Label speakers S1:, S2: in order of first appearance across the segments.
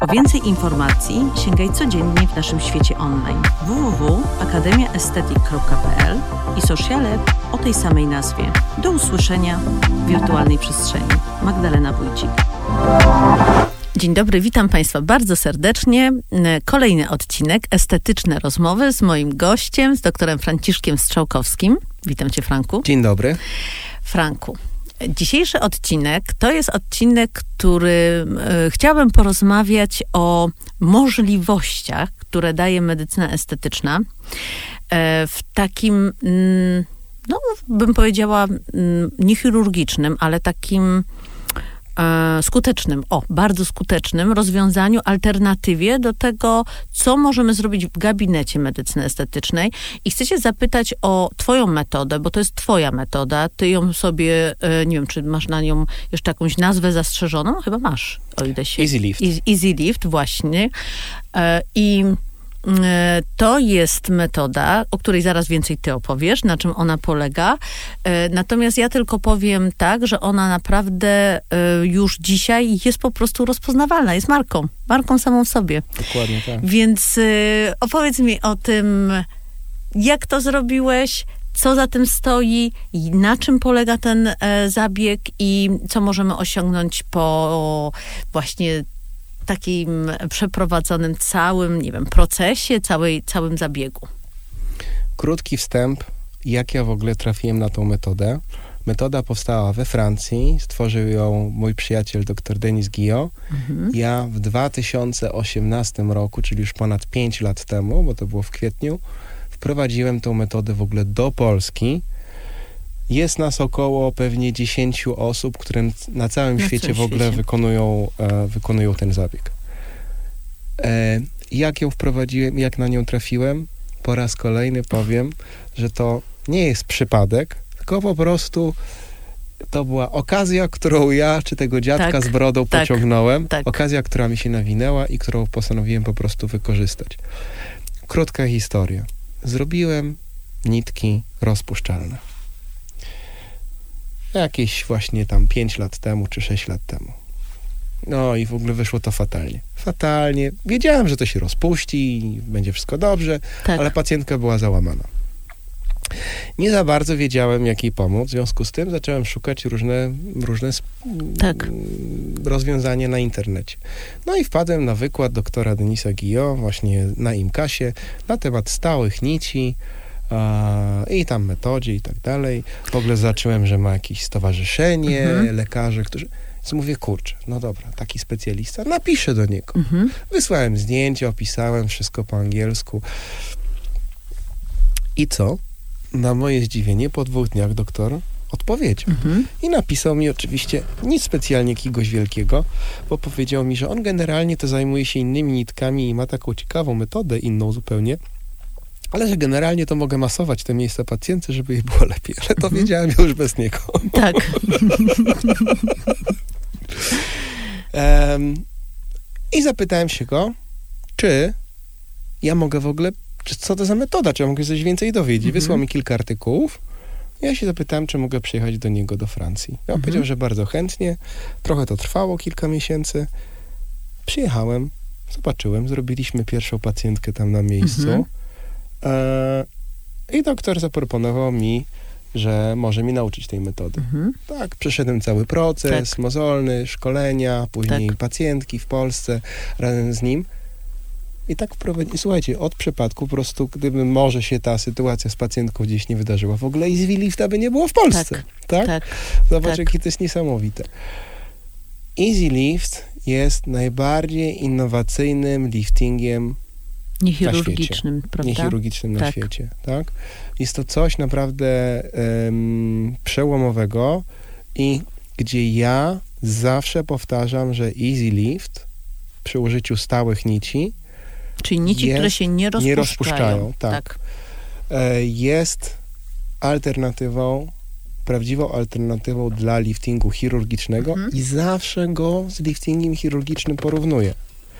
S1: Po więcej informacji sięgaj codziennie w naszym świecie online www.akademiaestetyk.pl i sociale o tej samej nazwie. Do usłyszenia w wirtualnej przestrzeni. Magdalena Wójcik. Dzień dobry, witam Państwa bardzo serdecznie. Kolejny odcinek, estetyczne rozmowy z moim gościem, z doktorem Franciszkiem Strzałkowskim. Witam Cię, Franku.
S2: Dzień dobry.
S1: Franku, Dzisiejszy odcinek to jest odcinek, który y, chciałabym porozmawiać o możliwościach, które daje medycyna estetyczna y, w takim, y, no bym powiedziała, niechirurgicznym, ale takim E, skutecznym, o, bardzo skutecznym rozwiązaniu, alternatywie do tego, co możemy zrobić w gabinecie medycyny estetycznej. I chcę cię zapytać o twoją metodę, bo to jest twoja metoda. Ty ją sobie, e, nie wiem, czy masz na nią jeszcze jakąś nazwę zastrzeżoną? Chyba masz, o ile się...
S2: Easy Lift.
S1: Easy Lift, właśnie. E, I E, to jest metoda, o której zaraz więcej ty opowiesz, na czym ona polega. E, natomiast ja tylko powiem tak, że ona naprawdę e, już dzisiaj jest po prostu rozpoznawalna, jest marką, marką samą w sobie.
S2: Dokładnie tak.
S1: Więc opowiedz mi o tym, jak to zrobiłeś, co za tym stoi, na czym polega ten zabieg i co możemy osiągnąć po właśnie takim przeprowadzonym całym, nie wiem, procesie, całej, całym zabiegu?
S2: Krótki wstęp, jak ja w ogóle trafiłem na tą metodę. Metoda powstała we Francji, stworzył ją mój przyjaciel dr Denis Guillot. Mhm. Ja w 2018 roku, czyli już ponad 5 lat temu, bo to było w kwietniu, wprowadziłem tą metodę w ogóle do Polski jest nas około pewnie 10 osób, które na całym na świecie w ogóle świecie. Wykonują, e, wykonują ten zabieg. E, jak ją wprowadziłem, jak na nią trafiłem, po raz kolejny powiem, że to nie jest przypadek, tylko po prostu to była okazja, którą ja, czy tego dziadka tak, z brodą tak, pociągnąłem. Tak. Okazja, która mi się nawinęła i którą postanowiłem po prostu wykorzystać. Krótka historia. Zrobiłem nitki rozpuszczalne Jakieś właśnie tam 5 lat temu, czy 6 lat temu. No i w ogóle wyszło to fatalnie. Fatalnie. Wiedziałem, że to się rozpuści, będzie wszystko dobrze, tak. ale pacjentka była załamana. Nie za bardzo wiedziałem, jak jej pomóc. W związku z tym zacząłem szukać różne, różne tak. rozwiązania na internecie. No i wpadłem na wykład doktora Denisa Guillot, właśnie na IMKASie, na temat stałych nici, i tam metodzie i tak dalej. W ogóle zacząłem, że ma jakieś stowarzyszenie, mhm. lekarze, którzy... Więc mówię, kurczę, no dobra, taki specjalista, napiszę do niego. Mhm. Wysłałem zdjęcie, opisałem wszystko po angielsku. I co? Na moje zdziwienie, po dwóch dniach doktor odpowiedział. Mhm. I napisał mi oczywiście nic specjalnie jakiegoś wielkiego, bo powiedział mi, że on generalnie to zajmuje się innymi nitkami i ma taką ciekawą metodę, inną zupełnie, ale że generalnie to mogę masować te miejsca pacjenty, żeby jej było lepiej. Ale to mhm. wiedziałem już bez niego.
S1: Tak.
S2: um, I zapytałem się go, czy ja mogę w ogóle, czy, co to za metoda, czy ja mogę coś więcej dowiedzieć. Mhm. Wysłał mi kilka artykułów. Ja się zapytałem, czy mogę przyjechać do niego do Francji. Ja mhm. powiedział, że bardzo chętnie. Trochę to trwało, kilka miesięcy. Przyjechałem, zobaczyłem, zrobiliśmy pierwszą pacjentkę tam na miejscu. Mhm. E, I doktor zaproponował mi, że może mi nauczyć tej metody. Mhm. Tak, przeszedłem cały proces tak. mozolny, szkolenia, później tak. pacjentki w Polsce razem z nim. I tak wprowadziłem. Słuchajcie, od przypadku po prostu, gdyby może się ta sytuacja z pacjentką gdzieś nie wydarzyła, w ogóle Easy Lifta by nie było w Polsce. Tak? tak? tak. Zobacz, tak. jakie to jest niesamowite. Easy Lift jest najbardziej innowacyjnym liftingiem
S1: Niechirurgicznym, prawda?
S2: Niechirurgicznym na tak. świecie, tak? Jest to coś naprawdę um, przełomowego i gdzie ja zawsze powtarzam, że Easy Lift przy użyciu stałych nici
S1: Czyli nici, jest, które się nie rozpuszczają.
S2: Nie rozpuszczają, tak. tak. E, jest alternatywą prawdziwą alternatywą dla liftingu chirurgicznego
S1: Mhm.
S2: i zawsze go z liftingiem chirurgicznym porównuję.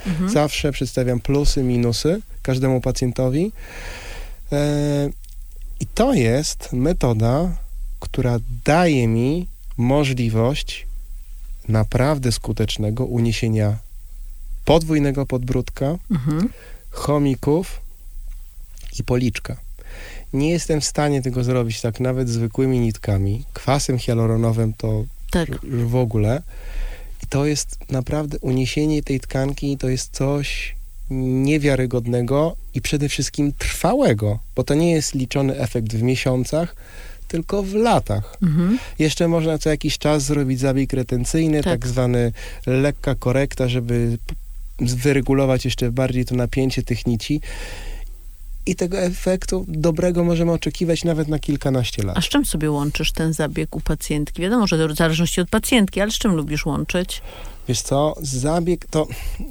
S1: Mhm.
S2: Zawsze przedstawiam plusy, minusy każdemu pacjentowi. E, I to jest metoda, która daje mi możliwość naprawdę skutecznego uniesienia podwójnego podbródka,
S1: Mhm.
S2: chomików i policzka. Nie jestem w stanie tego zrobić tak nawet zwykłymi nitkami. Kwasem hialuronowym to
S1: Tak.
S2: w ogóle. To jest naprawdę uniesienie tej tkanki, to jest coś niewiarygodnego i przede wszystkim trwałego, bo to nie jest liczony efekt w miesiącach, tylko w latach.
S1: Mhm.
S2: Jeszcze można co jakiś czas zrobić zabieg retencyjny,
S1: Tak.
S2: tak, zwany lekka korekta, żeby wyregulować jeszcze bardziej to napięcie tych nici. I tego efektu dobrego możemy oczekiwać nawet na kilkanaście lat.
S1: A z czym sobie łączysz ten zabieg u pacjentki? Wiadomo, że to w zależności od pacjentki, ale z czym lubisz łączyć?
S2: Wiesz co, zabieg to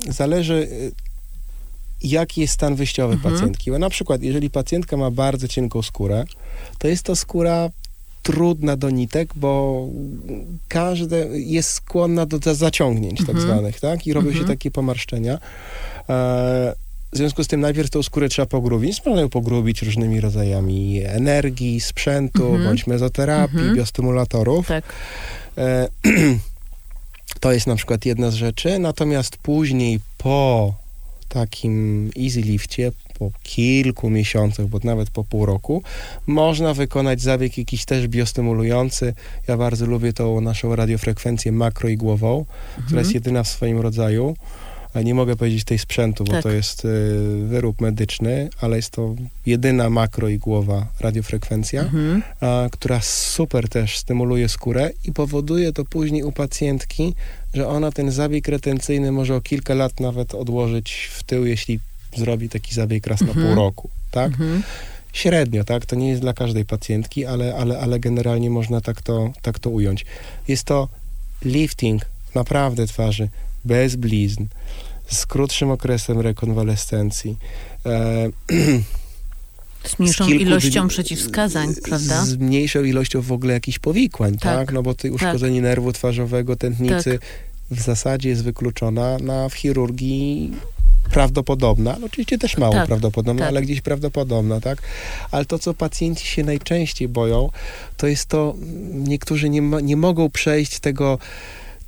S2: zależy y, jaki jest stan wyjściowy
S1: Mhm.
S2: pacjentki. Bo na przykład, jeżeli pacjentka ma bardzo cienką skórę, to jest to skóra trudna do nitek, bo każde jest skłonna do za- zaciągnięć tak
S1: Mhm.
S2: zwanych, tak? I robią
S1: Mhm.
S2: się takie pomarszczenia. E, w związku z tym najpierw tą skórę trzeba pogrubić. Można ją pogrubić różnymi rodzajami energii, sprzętu,
S1: Mhm.
S2: bądź mezoterapii,
S1: Mhm.
S2: biostymulatorów.
S1: Tak.
S2: E, To jest na przykład jedna z rzeczy, natomiast później po takim easy lifcie, po kilku miesiącach, bo nawet po pół roku, można wykonać zabieg jakiś też biostymulujący. Ja bardzo lubię tą naszą radiofrekwencję makroigłową, która
S1: Mhm.
S2: jest jedyna w swoim rodzaju. A Nie mogę powiedzieć tej sprzętu, bo
S1: Tak.
S2: to jest y, wyrób medyczny, ale jest to jedyna makroigłowa radiofrekwencja
S1: Mhm.
S2: a, która super też stymuluje skórę i powoduje to później u pacjentki, że ona ten zabieg retencyjny może o kilka lat nawet odłożyć w tył, jeśli zrobi taki zabieg raz na
S1: Mhm.
S2: pół roku, tak?
S1: Mhm.
S2: Średnio, tak? To nie jest dla każdej pacjentki, ale, ale, ale generalnie można tak to, tak to ująć. Jest to lifting naprawdę twarzy, bez blizn, z krótszym okresem rekonwalescencji, e,
S1: Z mniejszą
S2: z
S1: ilością
S2: dni-
S1: przeciwwskazań, prawda?
S2: Z mniejszą ilością w ogóle jakichś powikłań,
S1: Tak,
S2: tak? No bo tej uszkodzenie nerwu twarzowego, tętnicy w zasadzie jest wykluczona na w chirurgii prawdopodobna, no oczywiście też mało
S1: Tak,
S2: prawdopodobna,
S1: tak.
S2: ale gdzieś prawdopodobna, tak? Ale to, co pacjenci się najczęściej boją, to jest to, niektórzy nie, nie mogą przejść tego,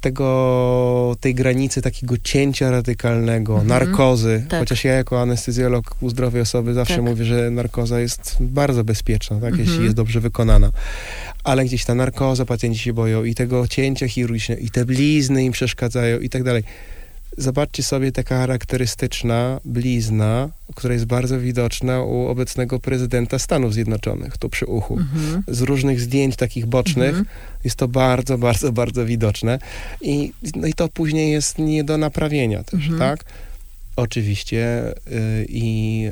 S2: tego, tej granicy takiego cięcia radykalnego,
S1: Mhm.
S2: narkozy,
S1: Tak.
S2: chociaż ja jako anestezjolog u zdrowej osoby zawsze
S1: Tak.
S2: mówię, że narkoza jest bardzo bezpieczna, tak,
S1: Mhm.
S2: jeśli jest dobrze wykonana. Ale gdzieś ta narkoza, pacjenci się boją i tego cięcia chirurgicznego, i te blizny im przeszkadzają i tak dalej. Zobaczcie sobie taka charakterystyczna blizna, która jest bardzo widoczna u obecnego prezydenta Stanów Zjednoczonych, tu przy uchu.
S1: Mhm.
S2: Z różnych zdjęć takich bocznych
S1: Mhm.
S2: jest to bardzo, bardzo, bardzo widoczne. I, no i to później jest nie do naprawienia też,
S1: Mhm.
S2: tak? Oczywiście y, i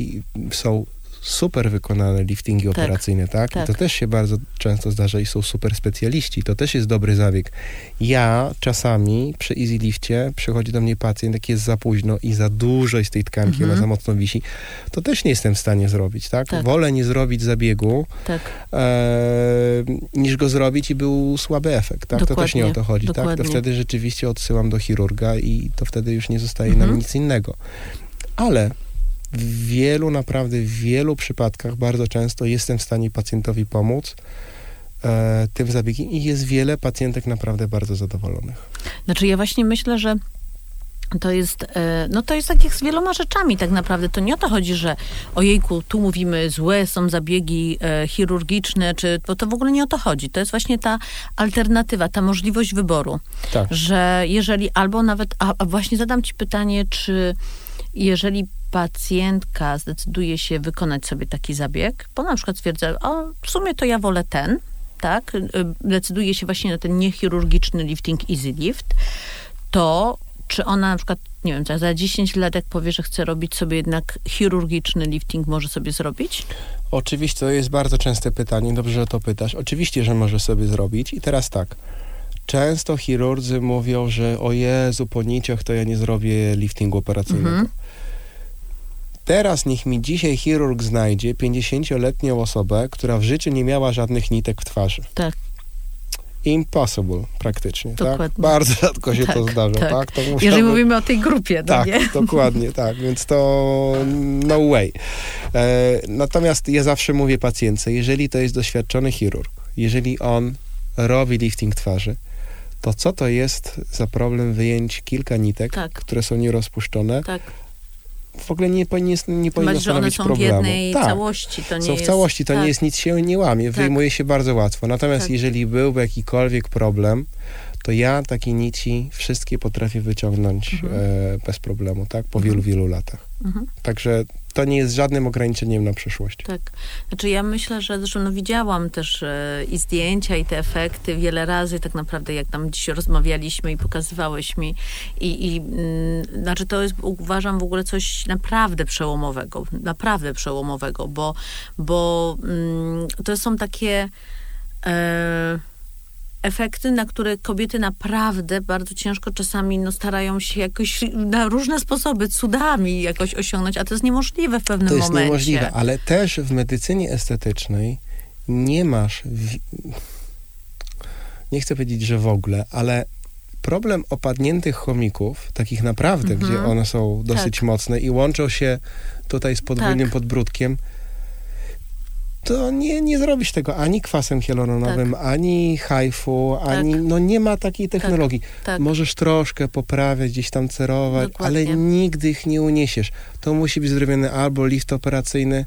S2: y, są super wykonane liftingi
S1: Tak,
S2: operacyjne, tak?
S1: tak.
S2: I to też się bardzo często zdarza i są super specjaliści. To też jest dobry zabieg. Ja czasami przy easy lifcie przychodzi do mnie pacjent, jak jest za późno i za dużo jest tej tkanki,
S1: Mhm.
S2: ona za mocno wisi, to też nie jestem w stanie zrobić, tak?
S1: Tak.
S2: Wolę nie zrobić zabiegu,
S1: Tak.
S2: e, niż go zrobić i był słaby efekt, tak? To też
S1: Dokładnie,
S2: nie o to chodzi, tak?
S1: dokładnie.
S2: To wtedy rzeczywiście odsyłam do chirurga i to wtedy już nie zostaje
S1: Mhm.
S2: nam nic innego. Ale w wielu, naprawdę w wielu przypadkach bardzo często jestem w stanie pacjentowi pomóc e, tym zabiegiem i jest wiele pacjentek naprawdę bardzo zadowolonych.
S1: Znaczy ja właśnie myślę, że to jest, e, no to jest tak jak z wieloma rzeczami tak naprawdę. To nie o to chodzi, że ojejku, tu mówimy złe są zabiegi e, chirurgiczne, czy, bo to w ogóle nie o to chodzi. To jest właśnie ta alternatywa, ta możliwość wyboru.
S2: Tak.
S1: Że jeżeli albo nawet, a, a właśnie zadam ci pytanie, czy jeżeli pacjentka zdecyduje się wykonać sobie taki zabieg, bo na przykład stwierdza, o w sumie to ja wolę ten, tak, y, decyduje się właśnie na ten niechirurgiczny lifting easy lift, to czy ona na przykład, nie wiem, za- za 10 lat jak powie, że chce robić sobie jednak chirurgiczny lifting, może sobie zrobić?
S2: Oczywiście, to jest bardzo częste pytanie, dobrze, że to pytasz. Oczywiście, że może sobie zrobić. I teraz tak. Często chirurdzy mówią, że o Jezu, po niciach to ja nie zrobię liftingu operacyjnego.
S1: Mhm.
S2: teraz niech mi dzisiaj chirurg znajdzie 50-letnią osobę, która w życiu nie miała żadnych nitek w twarzy.
S1: Tak.
S2: Impossible praktycznie, tak?
S1: Dokładnie.
S2: Bardzo rzadko się to
S1: Tak,
S2: zdarza,
S1: tak.
S2: tak? To
S1: Jeżeli mówimy o tej grupie, no
S2: tak,
S1: nie?
S2: dokładnie, tak, więc to no way. E, natomiast ja zawsze mówię pacjentce, jeżeli to jest doświadczony chirurg, jeżeli on robi lifting twarzy, to co to jest za problem wyjęć kilka nitek,
S1: Tak.
S2: które są nierozpuszczone,
S1: Tak.
S2: w ogóle nie, powinien- nie powinno
S1: Masz, że one
S2: stanowić
S1: są w jednej
S2: tak.
S1: całości. To nie
S2: są w
S1: jest,
S2: całości, to
S1: tak.
S2: nie jest nic się nie łamie, wyjmuje się bardzo łatwo. Natomiast
S1: Tak.
S2: jeżeli byłby jakikolwiek problem, to ja takie nici wszystkie potrafię wyciągnąć
S1: Mhm.
S2: e, bez problemu, tak? Po
S1: Mhm.
S2: wielu, wielu latach.
S1: Mhm.
S2: Także to nie jest żadnym ograniczeniem na przyszłość.
S1: Tak. Znaczy ja myślę, że zresztą no, widziałam też e, i zdjęcia, i te efekty wiele razy, tak naprawdę jak tam dziś rozmawialiśmy i pokazywałeś mi. I, i mm, znaczy to jest, uważam w ogóle coś naprawdę przełomowego. Naprawdę przełomowego, bo, bo mm, to są takie... E, efekty, na które kobiety naprawdę bardzo ciężko czasami no, starają się jakoś na różne sposoby, cudami jakoś osiągnąć, a to jest niemożliwe w pewnym
S2: To jest
S1: momencie.
S2: niemożliwe, ale też w medycynie estetycznej nie masz, w... nie chcę powiedzieć, że w ogóle, ale problem opadniętych chomików, takich naprawdę,
S1: Mhm.
S2: gdzie one są dosyć
S1: Tak.
S2: mocne i łączą się tutaj z podwójnym
S1: Tak.
S2: podbródkiem, to nie, nie zrobisz tego ani kwasem hialuronowym, ani hajfu, ani, no nie ma takiej technologii.
S1: Tak.
S2: Możesz troszkę poprawiać, gdzieś tam cerować,
S1: Dokładnie.
S2: ale nigdy ich nie uniesiesz. To musi być zrobiony albo lift operacyjny,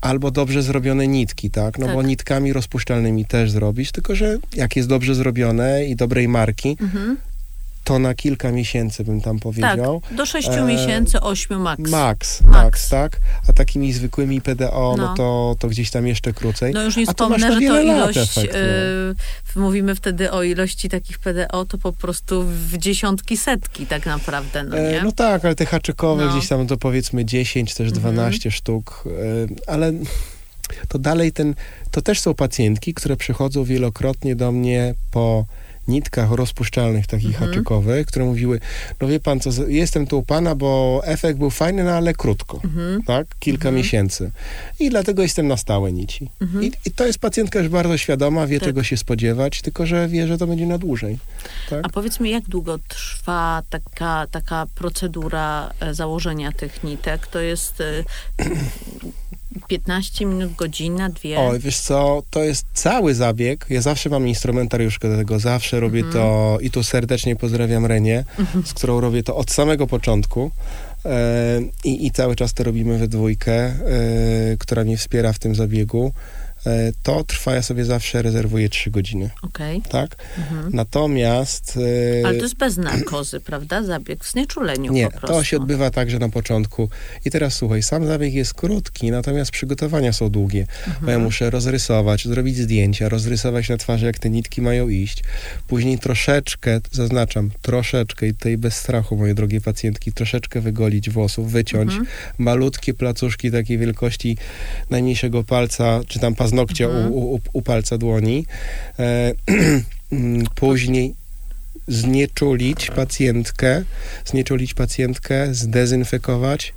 S2: albo dobrze zrobione nitki, tak? No
S1: Tak.
S2: bo nitkami rozpuszczalnymi też zrobisz, tylko że jak jest dobrze zrobione i dobrej marki,
S1: Mhm.
S2: To na kilka miesięcy bym tam
S1: Tak,
S2: powiedział.
S1: do sześciu
S2: E,
S1: miesięcy, ośmiu max.
S2: Max,
S1: Max.
S2: tak? A takimi zwykłymi PDO, no,
S1: No.
S2: to, to gdzieś tam jeszcze krócej.
S1: No już nie
S2: to
S1: wspomnę, że to
S2: wiele lat
S1: ilość,
S2: efekt, no.
S1: e, mówimy wtedy o ilości takich PDO, to po prostu w dziesiątki, setki tak naprawdę, no nie?
S2: E, no tak, ale te haczykowe
S1: No.
S2: gdzieś tam to powiedzmy 10, też
S1: Mhm.
S2: 12 sztuk, e, ale to dalej ten, to też są pacjentki, które przychodzą wielokrotnie do mnie po nitkach rozpuszczalnych takich
S1: Mhm.
S2: haczykowych, które mówiły, no wie pan co, jestem tu u pana, bo efekt był fajny, no ale krótko,
S1: Mhm.
S2: tak? Kilka
S1: Mhm.
S2: miesięcy. I dlatego jestem na stałe nici.
S1: Mhm.
S2: I, I to jest pacjentka już bardzo świadoma, wie
S1: Tak.
S2: czego się spodziewać, tylko że wie, że to będzie na dłużej. Tak?
S1: A powiedz mi, jak długo trwa taka, taka procedura e, założenia tych nitek? To jest e, 15 minut, godzina, dwie?
S2: Oj, wiesz co, to jest cały zabieg. Ja zawsze mam instrumentariuszkę do tego, zawsze robię
S1: Mhm.
S2: to i tu serdecznie pozdrawiam Renię, z którą robię to od samego początku. E, i, I cały czas to robimy we dwójkę, e, która mnie wspiera w tym zabiegu. E, to trwa, ja sobie zawsze rezerwuję trzy godziny,
S1: Okej.
S2: tak?
S1: Mhm.
S2: Natomiast... e,
S1: Ale to jest bez narkozy, prawda? Zabieg w znieczuleniu
S2: Nie,
S1: po prostu.
S2: to się odbywa także na początku. I teraz słuchaj, sam zabieg jest krótki, natomiast przygotowania są długie. Bo ja muszę rozrysować, zrobić zdjęcia, rozrysować na twarzy, jak te nitki mają iść. Później troszeczkę, zaznaczam, troszeczkę, i tutaj bez strachu, moje drogie pacjentki, troszeczkę wygolić włosów, wyciąć
S1: Mhm.
S2: malutkie placuszki takiej wielkości najmniejszego palca, czy tam paznokcia
S1: Mhm.
S2: u, u, u palca dłoni. E, później znieczulić pacjentkę, znieczulić pacjentkę, zdezynfekować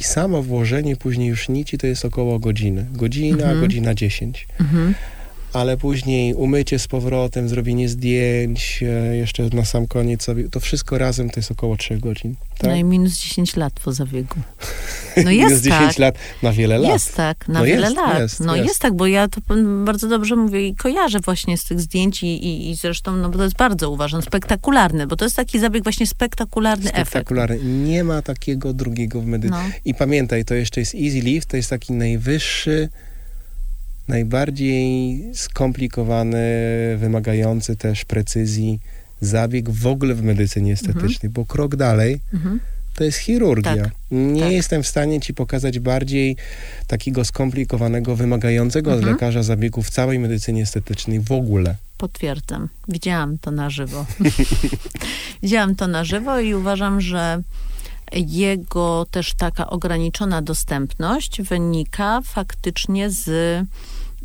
S2: i samo włożenie później już nici to jest około godziny. Godzina,
S1: Mhm.
S2: godzina 10.
S1: Mhm.
S2: Ale później umycie z powrotem, zrobienie zdjęć, e, jeszcze na sam koniec sobie, to wszystko razem to jest około 3 godzin. Tak?
S1: No i minus 10 lat po zabiegu. No
S2: Minus
S1: jest
S2: 10
S1: tak.
S2: lat na wiele lat.
S1: Jest tak, na
S2: No
S1: wiele
S2: jest,
S1: lat.
S2: jest,
S1: no
S2: jest.
S1: jest. tak, bo ja to bardzo dobrze mówię i kojarzę właśnie z tych zdjęć i, i, i zresztą, no bo to jest bardzo, uważam, spektakularny, bo to jest taki zabieg właśnie spektakularny,
S2: Spektakularny. Nie ma takiego drugiego w medycynie.
S1: efekt. No.
S2: I pamiętaj, to jeszcze jest Easy Lift, to jest taki najwyższy, najbardziej skomplikowany, wymagający też precyzji zabieg w ogóle w medycynie estetycznej, bo krok dalej
S1: Mhm.
S2: to jest chirurgia.
S1: Tak,
S2: Nie
S1: tak.
S2: jestem w stanie ci pokazać bardziej takiego skomplikowanego, wymagającego od
S1: Mhm.
S2: lekarza zabiegu w całej medycynie estetycznej w ogóle.
S1: Potwierdzam. Widziałam to na żywo. Widziałam to na żywo i uważam, że jego też taka ograniczona dostępność wynika faktycznie z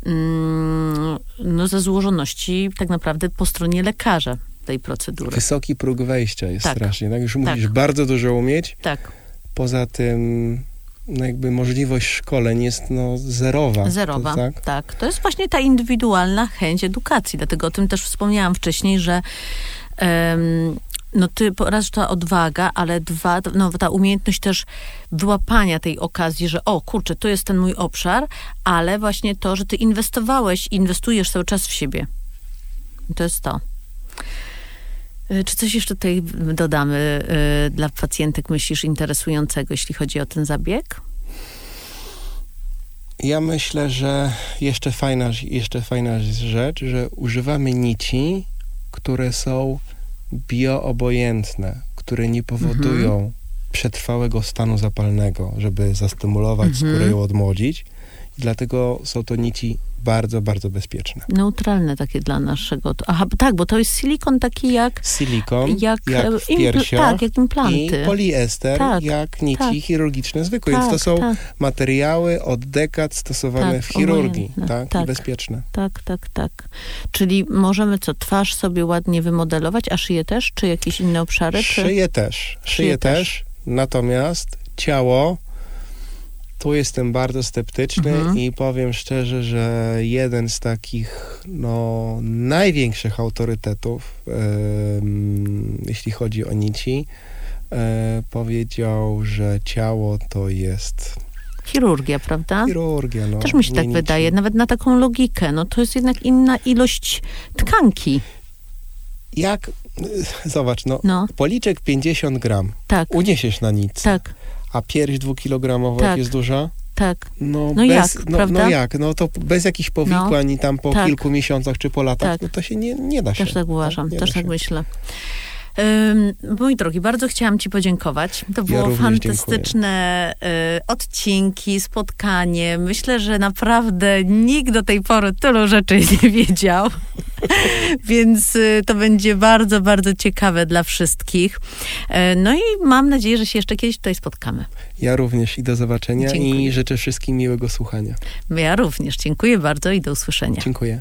S1: mm, no, ze złożoności tak naprawdę po stronie lekarza tej procedury.
S2: Wysoki próg wejścia jest
S1: Tak.
S2: strasznie. Tak? Już musisz
S1: Tak.
S2: bardzo dużo umieć,
S1: Tak,
S2: Poza tym no jakby możliwość szkoleń jest no zerowa.
S1: Zerowa,
S2: To, tak?
S1: tak. To jest właśnie ta indywidualna chęć edukacji. Dlatego o tym też wspomniałam wcześniej, że em, no ty raz ta odwaga, ale dwa, no ta umiejętność też wyłapania tej okazji, że o kurczę, to jest ten mój obszar, ale właśnie to, że ty inwestowałeś, inwestujesz cały czas w siebie. To jest to. Y, Czy coś jeszcze tutaj dodamy y, dla pacjentek, myślisz, interesującego, jeśli chodzi o ten zabieg?
S2: Ja myślę, że jeszcze fajna, jeszcze fajna rzecz, że używamy nici, które są bioobojętne, które nie powodują
S1: Mhm.
S2: przetrwałego stanu zapalnego, żeby zastymulować
S1: Mhm.
S2: skórę i odmłodzić. Dlatego są to nici bardzo, bardzo bezpieczne.
S1: Neutralne takie dla naszego. Aha, tak, bo to jest silikon taki jak.
S2: Silikon,
S1: Jak,
S2: jak,
S1: e,
S2: w piersiach
S1: tak, jak implanty.
S2: i poliester,
S1: Tak,
S2: jak nici
S1: tak.
S2: chirurgiczne zwykłe.
S1: Tak,
S2: Więc to są
S1: tak,
S2: materiały od dekad stosowane
S1: Tak,
S2: w chirurgii, tak?
S1: tak.
S2: Bezpieczne.
S1: tak, tak, tak. Czyli możemy co, twarz sobie ładnie wymodelować, a szyję też? Czy jakieś inne obszary? Czy...
S2: Szyję też, szyję
S1: też.
S2: też, natomiast ciało, tu jestem bardzo sceptyczny
S1: Mhm.
S2: i powiem szczerze, że jeden z takich no, największych autorytetów, jeśli chodzi o nici, e, powiedział, że ciało to jest
S1: Chirurgia, prawda?
S2: chirurgia. No,
S1: Też mi się
S2: nie
S1: tak
S2: nici.
S1: wydaje, nawet na taką logikę. No to jest jednak inna ilość tkanki.
S2: Jak, zobacz, no,
S1: No,
S2: policzek 50 gram,
S1: tak,
S2: uniesiesz na nic,
S1: tak,
S2: a pierś dwukilogramowa
S1: Tak.
S2: jest duża?
S1: tak.
S2: No,
S1: No
S2: bez,
S1: jak,
S2: no,
S1: prawda?
S2: no jak? No to bez jakichś powikłań i tam po
S1: tak.
S2: kilku miesiącach czy po latach,
S1: Tak.
S2: no to się nie, nie da się.
S1: Też tak uważam,
S2: Nie
S1: też tak myślę. Mój drogi, bardzo chciałam Ci podziękować. To było
S2: również
S1: fantastyczne y, odcinki, spotkanie. Myślę, że naprawdę nikt do tej pory tylu rzeczy nie wiedział. Więc y, to będzie bardzo, bardzo ciekawe dla wszystkich. Y, no i mam nadzieję, że się jeszcze kiedyś tutaj spotkamy.
S2: Ja również i do zobaczenia
S1: Dziękuję.
S2: i życzę wszystkim miłego słuchania.
S1: Ja również. Dziękuję bardzo i do usłyszenia.
S2: Dziękuję.